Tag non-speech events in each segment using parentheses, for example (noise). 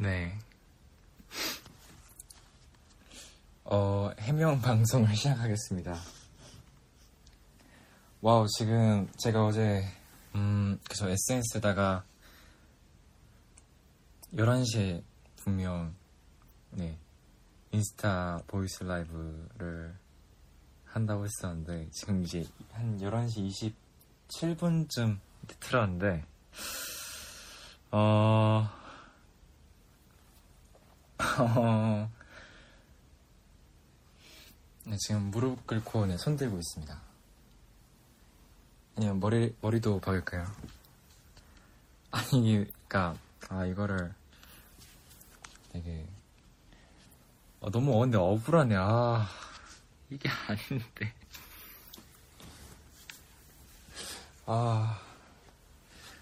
네. 어, 해명 (laughs) 방송을 시작하겠습니다. wow, 지금 제가 어제, 음, 그래서 SNS에다가 11시에 분명, 네, 인스타 voice 라이브를 한다고 했었는데, 지금 이제 한 11시 27분쯤 틀었는데, 어, 어... (laughs) 네, 지금 무릎 꿇고 네, 손 들고 있습니다. 아니면 머리 머리도 박을까요? (laughs) 아니, 그니까 아 이거를 되게 아, 너무 어, 근데 억울하네. 아 이게 (laughs) 아닌데. 아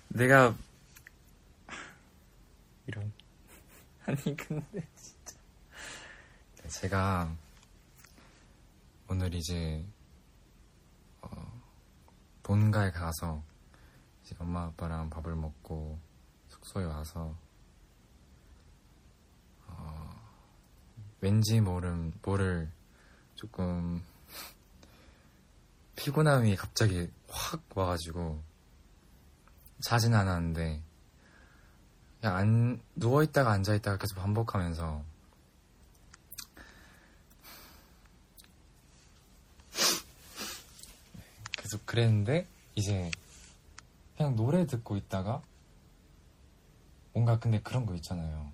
내가 이런 아니 근데 진짜. 네, 제가 오늘 이제 어, 본가에 가서 이제 엄마 아빠랑 밥을 먹고 숙소에 와서 어, 왠지 모름 모를 조금 (laughs) 피곤함이 갑자기 확 와가지고 자진 않았는데 그냥 안 누워 있다가 앉아 있다가 계속 반복하면서 계속 그랬는데 이제 그냥 노래 듣고 있다가 뭔가 근데 그런 거 있잖아요.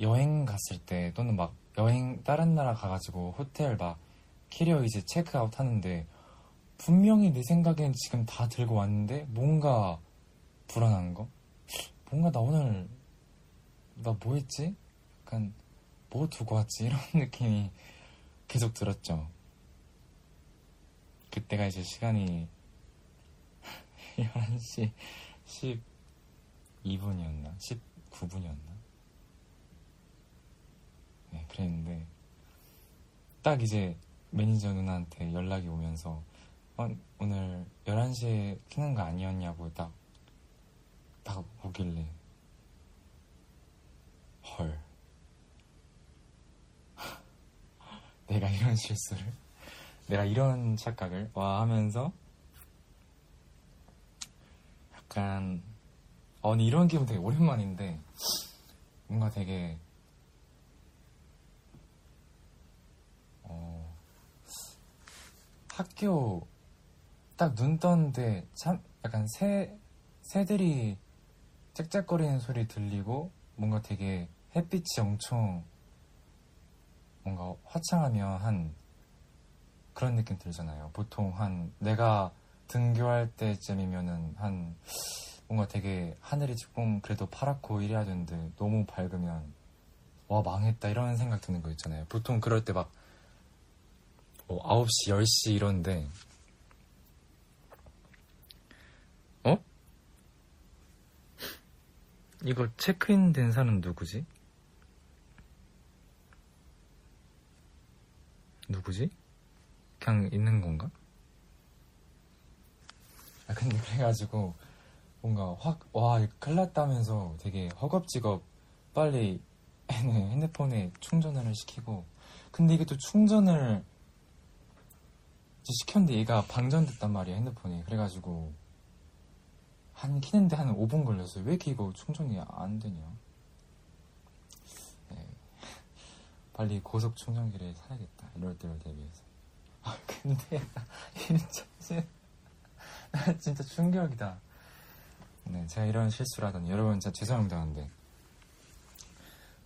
여행 갔을 때 또는 막 여행 다른 나라 가가지고 호텔 막 캐리어 이제 체크아웃 하는데 분명히 내 생각엔 지금 다 들고 왔는데 뭔가 불안한 거? 뭔가 나 오늘 나 뭐 했지? 약간 뭐 두고 왔지? 이런 (laughs) 느낌이 계속 들었죠. 그때가 이제 시간이 (laughs) 11시 12분이었나? 19분이었나? 네, 그랬는데 딱 이제 매니저 누나한테 연락이 오면서 어, 오늘 11시에 키는 거 아니었냐고 딱, 딱 오길래. 헐. (laughs) 내가 이런 실수를 내가 이런 착각을 와 하면서 약간 어 근데 이런 기분 되게 오랜만인데 뭔가 되게 어 학교 딱 눈 떴는데 참 약간 새 새들이 짹짹거리는 소리 들리고 뭔가 되게 햇빛이 엄청 뭔가 화창하면 한 그런 느낌 들잖아요. 보통 한 내가 등교할 때쯤이면은 한 뭔가 되게 하늘이 조금 그래도 파랗고 이래야 되는데 너무 밝으면 와 망했다 이런 생각 드는 거 있잖아요. 보통 그럴 때막 뭐 9시, 10시 이런데 어? 이거 체크인 된 사람 누구지? 누구지? 그냥 있는 건가? 아 근데 그래가지고 뭔가 확 와 큰일 났다면서 되게 허겁지겁 빨리 (laughs) 핸드폰에 충전을 시키고 근데 이게 또 충전을 시켰는데 얘가 방전됐단 말이야 핸드폰이 그래가지고 한 키는데 한 5분 걸렸어요. 왜 이렇게 이거 충전이 안 되냐? 네. (laughs) 빨리 고속 충전기를 사야겠다. 이럴 때를 대비해서. 아 근데 (laughs) 진짜 (laughs) 나 진짜 충격이다. 네 제가 이런 실수를 하다니 여러분 진짜 죄송합니다 근데.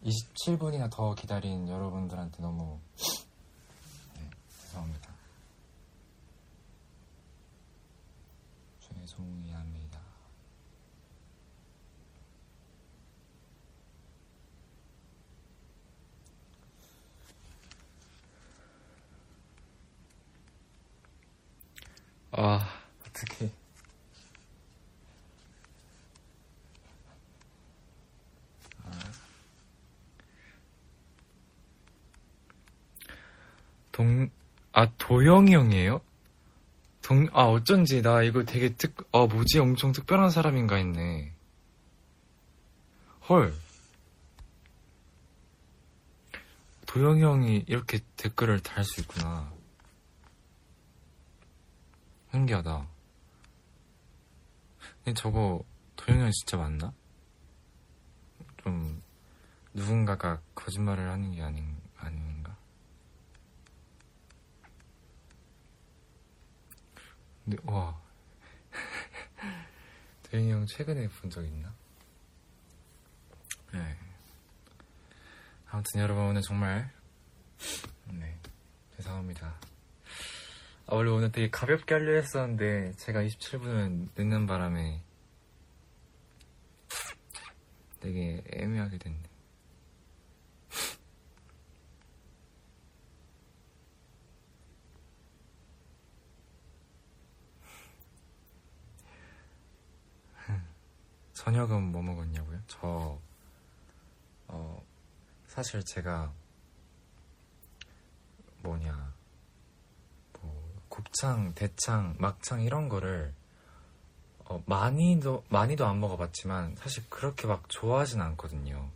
27분이나 더 기다린 여러분들한테 너무 네, 죄송합니다. 죄송합니다 아, 어떻게. 동, 아, 도영이 형이에요? 동, 아, 어쩐지, 나 이거 되게 특, 아, 뭐지? 엄청 특별한 사람인가 했네. 헐. 도영이 형이 이렇게 댓글을 달 수 있구나. 신기하다. 근데 저거, 도영이 형 진짜 맞나? 좀, 누군가가 거짓말을 하는 게 아닌, 아닌가? 근데, 와. (laughs) 도영이 형 최근에 본 적 있나? 네. 아무튼 여러분 오늘 정말 네 죄송합니다. 아, 원래 오늘 되게 가볍게 하려 했었는데 제가 27분을 늦는 바람에 되게 애매하게 됐네. 저녁은 뭐 먹었냐고요? 저 어, 사실 제가 뭐냐 뭐 곱창, 대창, 막창 이런 거를 어, 많이도 많이도 안 먹어봤지만 사실 그렇게 막 좋아하진 않거든요.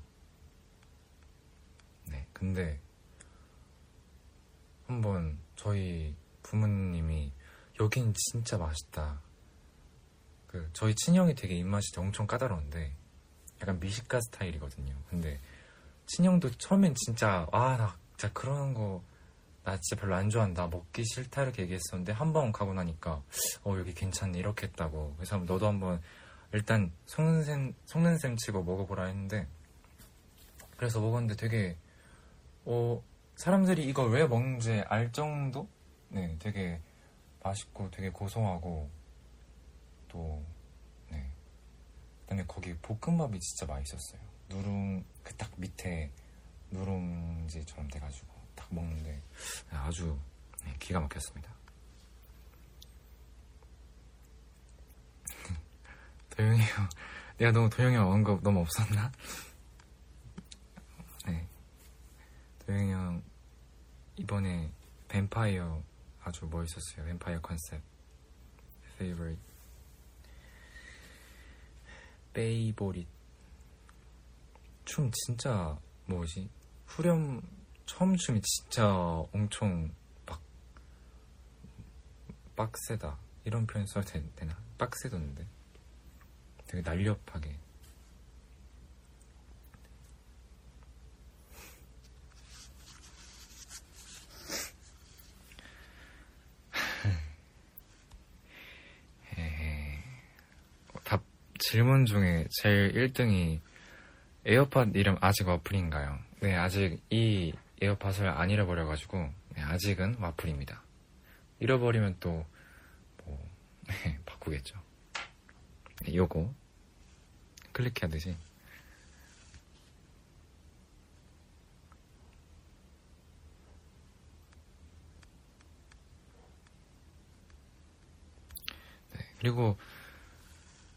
네, 근데 한번 저희 부모님이 여긴 진짜 맛있다. 그 저희 친형이 되게 입맛이 엄청 까다로운데 약간 미식가 스타일이거든요. 근데 친형도 처음엔 진짜 아 나 진짜 그런 거 나 진짜 별로 안 좋아한다. 먹기 싫다 이렇게 얘기했었는데 한 번 가고 나니까 어 여기 괜찮네. 이렇게 했다고. 그래서 너도 한번 일단 속는 셈 속는 셈 치고 먹어보라 했는데 그래서 먹었는데 되게 어 사람들이 이걸 왜 먹는지 알 정도? 네 되게 맛있고 되게 고소하고 또 네. 그다음에 거기 볶음밥이 진짜 맛있었어요. 누룽 그 딱 밑에 누룽지처럼 돼가지고 딱 먹는데 아주 네, 기가 막혔습니다. (laughs) 도영이 형, 내가 너무 도영이 형 언급 너무 없었나? (laughs) 네, 도영이 형 이번에 뱀파이어 아주 멋있었어요. 뱀파이어 컨셉 favorite 베이보릿. 춤 진짜 뭐지? 후렴 처음 춤이 진짜 엄청 막 빡세다. 이런 표현 써도 되- 되나? 빡세던데. 되게 날렵하게 에헤. 어, 답 질문 중에 제일 1등이 에어팟 이름 아직 와플인가요? 네, 아직 이 에어팟을 안 잃어버려가지고 네, 아직은 와플입니다. 잃어버리면 또 뭐, (laughs) 바꾸겠죠. 네, 요거 클릭하듯이 네, 그리고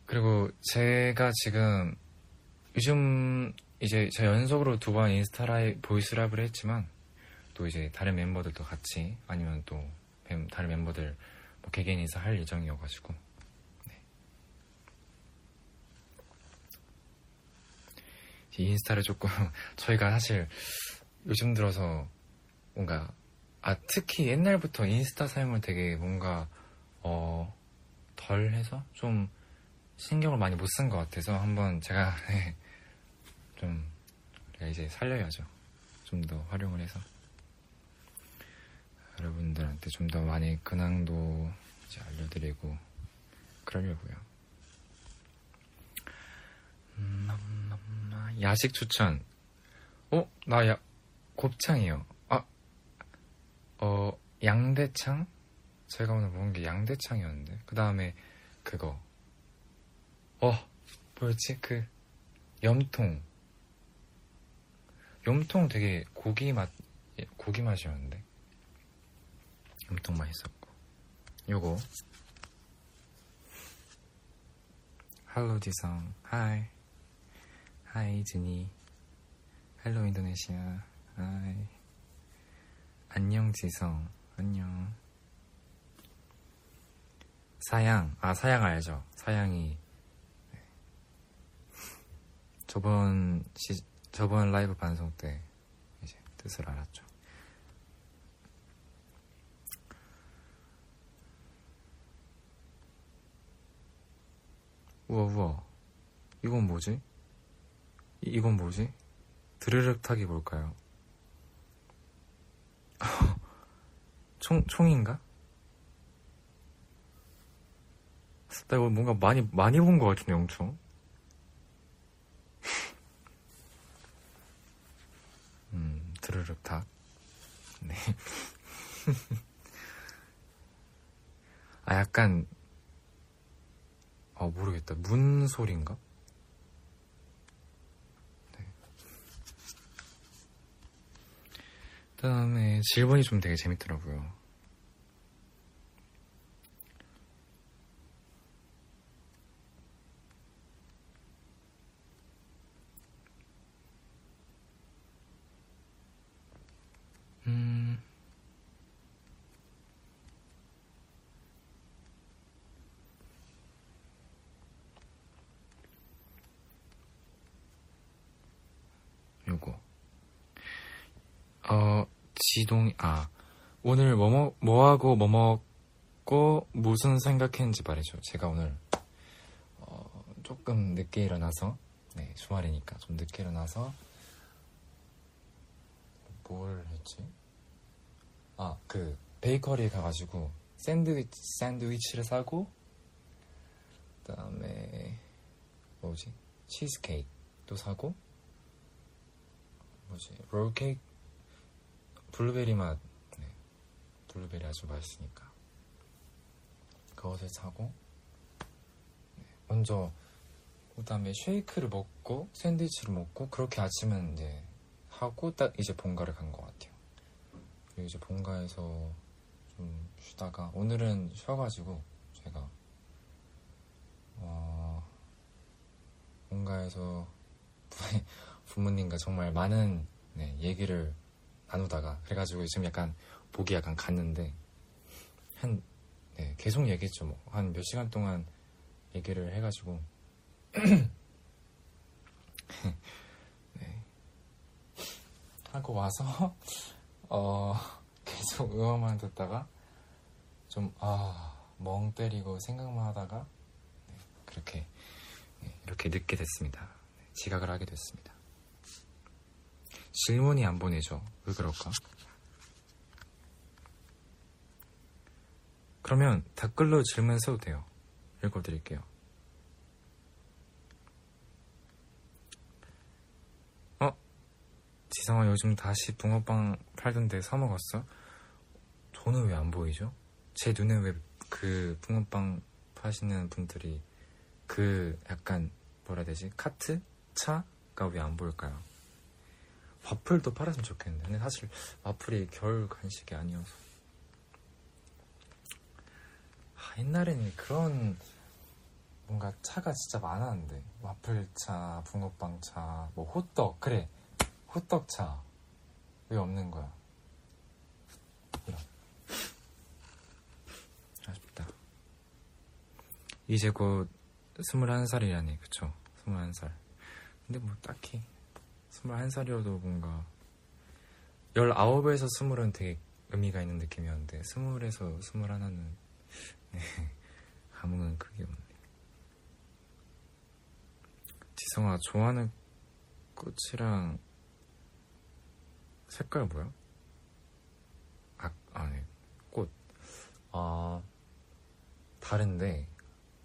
그리고 제가 지금 요즘 이제 저 연속으로 두 번 인스타 라이브 voice 라이브를 했지만 또 이제 다른 멤버들도 같이 아니면 또 멤- 다른 멤버들 뭐 개개인 인사 할 예정이어가지고 네. 이 인스타를 조금 (laughs) 저희가 사실 요즘 들어서 뭔가 아 특히 옛날부터 인스타 사용을 되게 뭔가 어 덜 해서 좀 신경을 많이 못 쓴 것 같아서 한번 제가 (laughs) 네, 좀 이제 살려야죠. 좀 더 활용을 해서 여러분들한테 좀 더 많이 근황도 이제 알려드리고 그러려고요. 음, 야식 추천. 어? 나 야, 곱창이요. 아, 어, 양대창? 제가 오늘 먹은 게 양대창이었는데. 그 다음에 그거. 어, 뭐였지? 그, 염통. 염통 되게 고기 맛, 예, 고기 맛이었는데. 염통 맛있었고. 요거. Hello 지성. Hi. Hi 준이. Hello 인도네시아. Hi. 안녕 지성. 안녕. 사양. 아 사양 알죠. 사양이 네. 저번 시 저번 라이브 방송 때 이제 뜻을 알았죠. 우와 우와 이건 뭐지? 이, 이건 뭐지? 드르륵 탁이 뭘까요? (laughs) 총 총인가? 나 이거 뭔가 많이 많이 본 것 같은데 엄청. 음 드르륵 탁. 네. (laughs) 아 약간 아 모르겠다 문 소리인가? 네. 그 다음에 질문이 좀 되게 재밌더라고요. 음. 요거. 어, 지동이, 아, 오늘 뭐, 먹, 뭐 하고 뭐 먹고 무슨 생각했는지 말해줘. 제가 오늘, 어, 조금 늦게 일어나서, 네, 주말이니까 좀 늦게 일어나서, 뭘 했지? 아, 그, 베이커리에 가가지고, 샌드위치, 샌드위치를 사고, 그 다음에, 뭐지? 치즈케이크도 사고, 뭐지? 롤케이크? 블루베리 맛, 네. 블루베리 아주 맛있으니까. 그것을 사고, 네. 먼저, 그 다음에 쉐이크를 먹고, 샌드위치를 먹고, 그렇게 아침은 이제, 하고 딱 이제 본가를 간 것 같아요. 그리고 이제 본가에서 좀 쉬다가 오늘은 쉬어가지고 제가 어 본가에서 (laughs) 부모님과 정말 많은 네, 얘기를 나누다가 그래가지고 지금 약간 목이 약간 갔는데 한 네, 계속 얘기했죠 뭐 한 몇 시간 동안 얘기를 해가지고 (clears throat) 하고 와서 (laughs) 어 계속 음악만 듣다가 좀 아 멍 때리고 생각만 하다가 네, 그렇게 네, 이렇게 늦게 됐습니다. 네, 지각을 하게 됐습니다. 질문이 안 보내죠. 왜 그럴까? 그러면 댓글로 질문 써도 돼요. 읽어드릴게요. 지성아 요즘 다시 붕어빵 팔던데 사 먹었어? 저는 왜 안 보이죠? 제 눈에 왜 그 붕어빵 파시는 분들이 그 약간 뭐라 해야 되지? 카트? 차가 왜 안 보일까요? 와플도 팔았으면 좋겠는데 근데 사실 와플이 겨울 간식이 아니어서 아, 옛날에는 그런 뭔가 차가 진짜 많았는데 와플차, 붕어빵차, 뭐 호떡 그래 호떡차 왜 없는 거야? 아쉽다. 이제 곧 21살이라니 그쵸? 21살. 근데 뭐 딱히 21살이어도 뭔가 19에서 20은 되게 의미가 있는 느낌이었는데 20에서 21은 (laughs) 네, 감흥은 크게 없네. 지성아 좋아하는 꽃이랑 색깔 뭐야? 아, 아니, 꽃. 아, 다른데,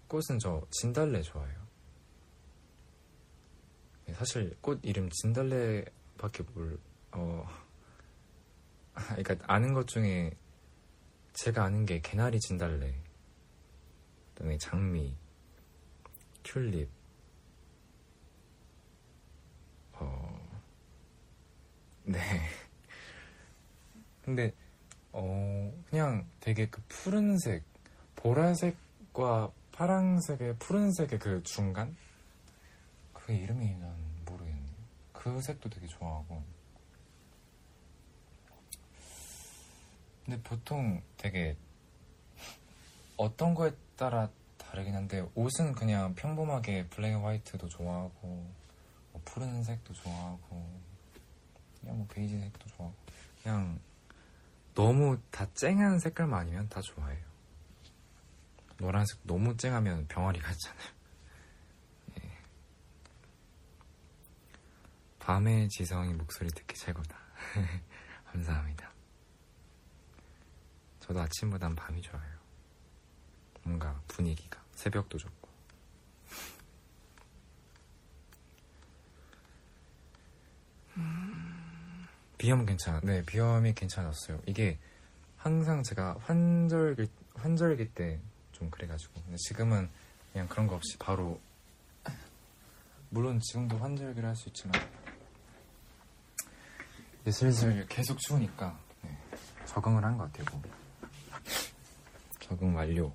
꽃은 저 진달래 좋아해요. 네, 사실 꽃 이름 진달래밖에 뭘, 어, 그러니까 아는 것 중에 제가 아는 게 개나리 진달래, 그다음에 장미, 튤립, 어, 네. 근데 어 그냥 되게 그 푸른색 보라색과 파랑색에 푸른색의 그 중간? 그 이름이 난 모르겠네. 그 색도 되게 좋아하고. 근데 보통 되게 어떤 거에 따라 다르긴 한데 옷은 그냥 평범하게 black and white도 좋아하고 뭐 푸른색도 좋아하고 그냥 뭐 베이지색도 좋아하고 그냥 너무 다 쨍한 색깔만 아니면 다 좋아해요. 노란색 너무 쨍하면 병아리 같잖아요. 밤의 지성이 목소리 듣기 최고다. (laughs) 감사합니다. 저도 아침보단 밤이 좋아요. 뭔가 분위기가 새벽도 좋고. 비염 괜찮아. 네, 비염이 괜찮았어요. 이게 항상 제가 환절기 환절기 때 좀 그래가지고 지금은 그냥 그런 거 없이 바로 물론 지금도 환절기를 할 수 있지만 슬슬 계속 추우니까 네, 적응을 한 것 같아요. 몸이. 적응 완료.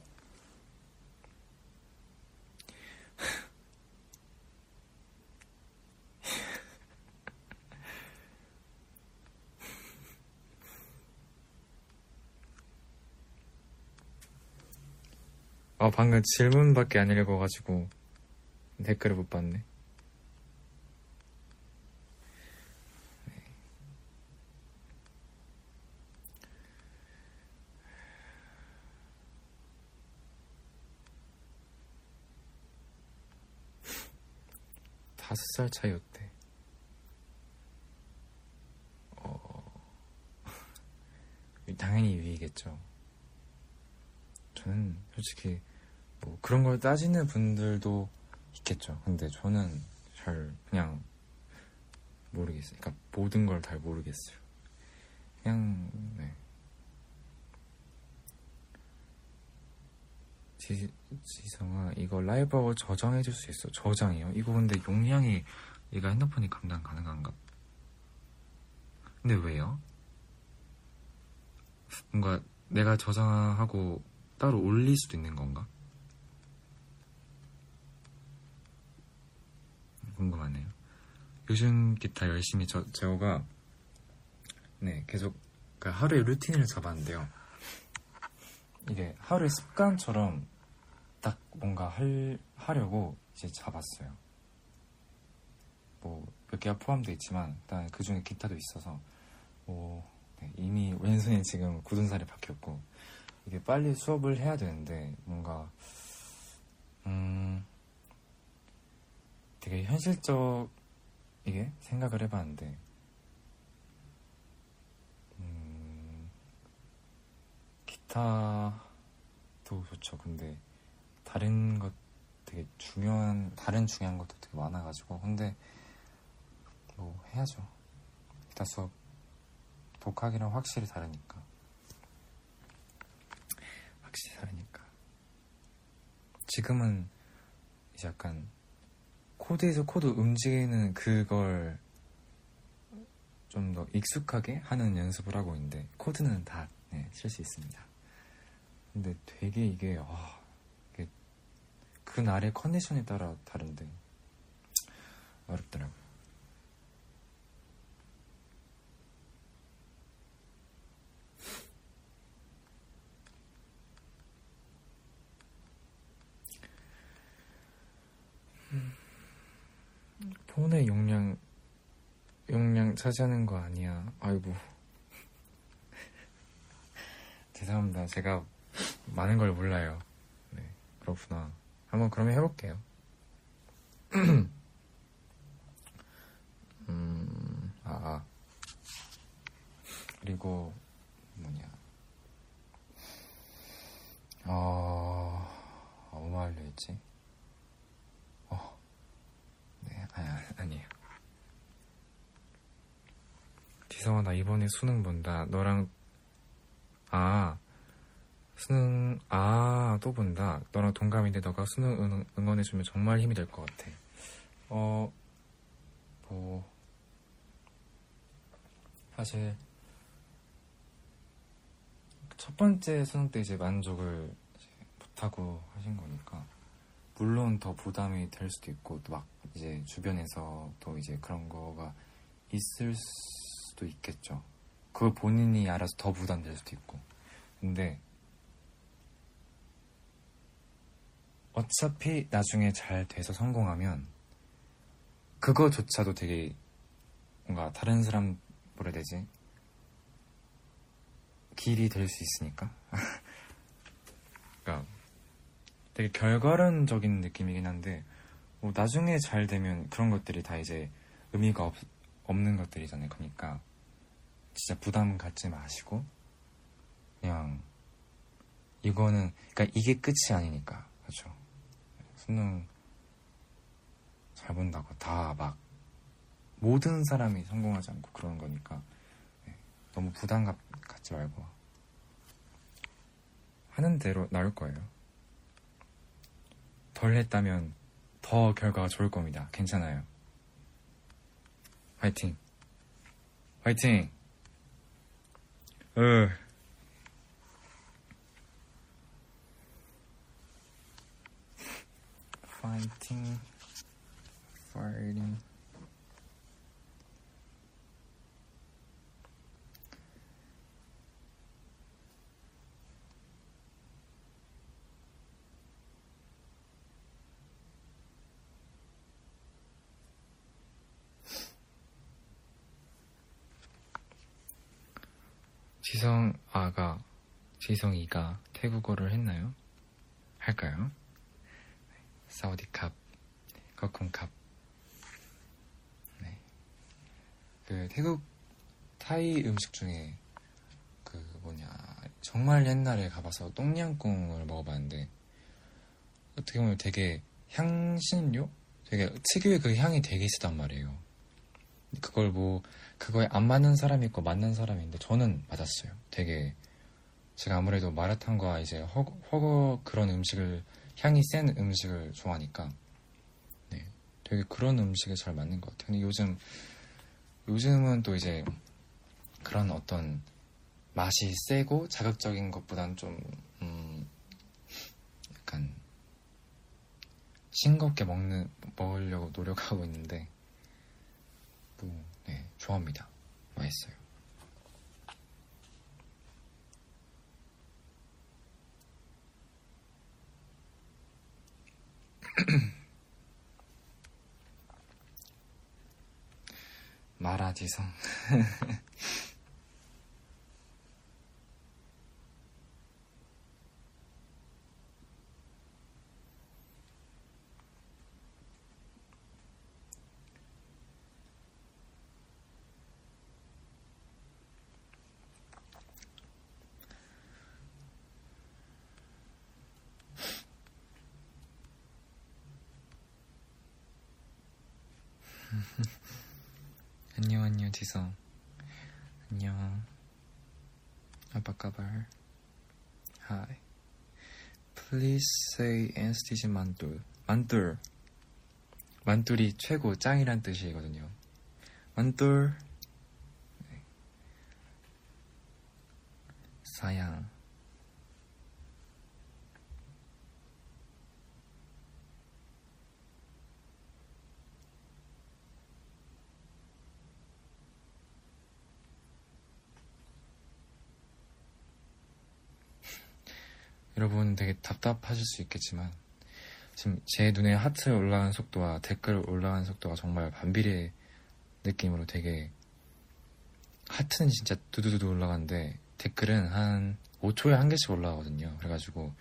아 (laughs) 방금 질문밖에 안 읽어가지고 댓글을 못 봤네. 다섯 살 차이였대. 어... (laughs) 당연히 위겠죠. 저는 솔직히 뭐 그런 걸 따지는 분들도 있겠죠. 근데 저는 잘 그냥 모르겠어요. 그러니까 모든 걸 잘 모르겠어요. 그냥 네. 지, 지성아 이거 라이브하고 저장해 줄 수 있어? 저장이요? 이거 근데 용량이 얘가 핸드폰이 감당 가능한가? 근데 왜요? 뭔가 내가 저장하고 따로 올릴 수도 있는 건가? 궁금하네요. 요즘 기타 열심히 저, 제호가 네 계속 그 하루의 루틴을 잡았는데요. 이게 하루의 습관처럼 딱 뭔가 할, 하려고 이제 잡았어요. 뭐 몇 개가 포함되어 있지만 일단 그 중에 기타도 있어서 뭐 네, 이미 왼손에 지금 굳은 살이 박혔고 이게 빨리 수업을 해야 되는데 뭔가 음 되게 현실적 이게 생각을 해봤는데 음 기타도 좋죠. 근데 다른 것 되게 중요한 다른 중요한 것도 되게 많아가지고 근데 뭐 해야죠. 기타 수업 독학이랑 확실히 다르니까 확실히 다르니까 지금은 이제 약간 코드에서 코드 움직이는 그걸 좀 더 익숙하게 하는 연습을 하고 있는데 코드는 다쓸수 있습니다. 근데 되게 이게 와, 이게 그날의 컨디션에 따라 다른데 어렵더라고요. 폰의 용량 용량 차지하는 거 아니야. 아이고. (laughs) 죄송합니다. 제가 많은 걸 몰라요. 네, 그렇구나. 한번 그러면 해볼게요. (clears throat) 음, 아, 아. 그리고 뭐냐. 어, 뭐 말려 했지? 아, 아니에요. 지성아, 나 이번에 수능 본다. 너랑, 아, 수능, 아, 또 본다. 너랑 동갑인데 너가 수능 응, 응원 해주면 정말 힘이 될 것 같아. 어, 뭐, 사실, 첫 번째 수능 때 이제 만족을 좋다고 하신 거니까 물론 더 부담이 될 수도 있고 또막 이제 주변에서 또 이제 그런 거가 있을 수도 있겠죠. 그걸 본인이 알아서 더 부담될 수도 있고. 근데 어차피 나중에 잘 돼서 성공하면 그거조차도 되게 뭔가 다른 사람 뭐라 되지? 길이 될 수 있으니까. (laughs) 그러니까 되게 결과론적인 느낌이긴 한데 뭐 나중에 잘 되면 그런 것들이 다 이제 의미가 없, 없는 것들이잖아요. 그러니까 진짜 부담 갖지 마시고 그냥 이거는 그러니까 이게 끝이 아니니까 그렇죠. 수능 잘 본다고 다 막 모든 사람이 성공하지 않고 그런 거니까 네, 너무 부담 갖, 갖지 말고 하는 대로 나올 거예요. 덜 했다면 더 결과가 좋을 겁니다. 괜찮아요. 화이팅! 화이팅! 으. 파이팅, 파이팅. 지성 아가, 지성이가 태국어를 했나요? 할까요? 사우디캅, 거쿤캅. 네. 그 태국 타이 음식 중에 그 뭐냐 정말 옛날에 가봐서 똥냥꿍을 먹어봤는데 어떻게 보면 되게 향신료? 되게 특유의 그 향이 되게 있었단 말이에요. 그걸 뭐 그거에 안 맞는 사람이 있고 맞는 사람이 있는데 저는 맞았어요. 되게 제가 아무래도 마라탕과 이제 허거, 허거 그런 음식을 향이 센 음식을 좋아하니까 네, 되게 그런 음식에 잘 맞는 것 같아요. 근데 요즘 요즘은 또 이제 그런 어떤 맛이 세고 자극적인 것보단 좀 음, 약간 싱겁게 먹는 먹으려고 노력하고 있는데 뭐 네, 좋아합니다. 맛있어요. (clears throat) 마라지성. (laughs) 안녕 안녕 지성 안녕 apa kabar Hi Please say anesthesia 만돌 만돌 만돌이 최고 짱이란 뜻이거든요. 만돌 네. 사양 여러분 되게 답답하실 수 있겠지만 지금 제 눈에 하트 올라가는 속도와 댓글 올라가는 속도가 정말 반비례 느낌으로 되게 하트는 진짜 두두두두 올라가는데 댓글은 한 5초에 한 개씩 올라가거든요. 그래가지고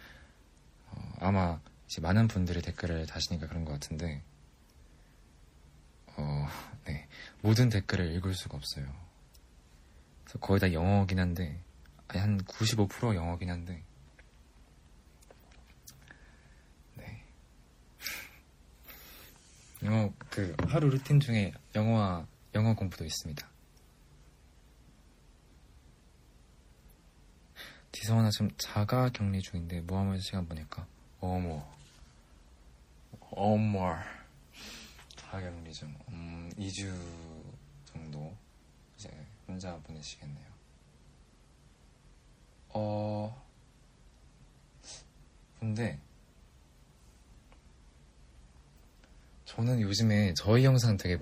어, 아마 이제 많은 분들이 댓글을 다시니까 그런 것 같은데 어, (laughs) 네 모든 댓글을 읽을 수가 없어요. 거의 다 영어긴 한데 한95% 영어긴 한데 영어 그 하루 루틴 중에 영어와 영어 공부도 있습니다. 디성아 지금 자가 격리 중인데 뭐 하면서 시간 보니까 어머 어머 자가 격리 중 음, 2주 정도 이제 혼자 보내시겠네요. 어 한데 저는 요즘에 저희 영상 되게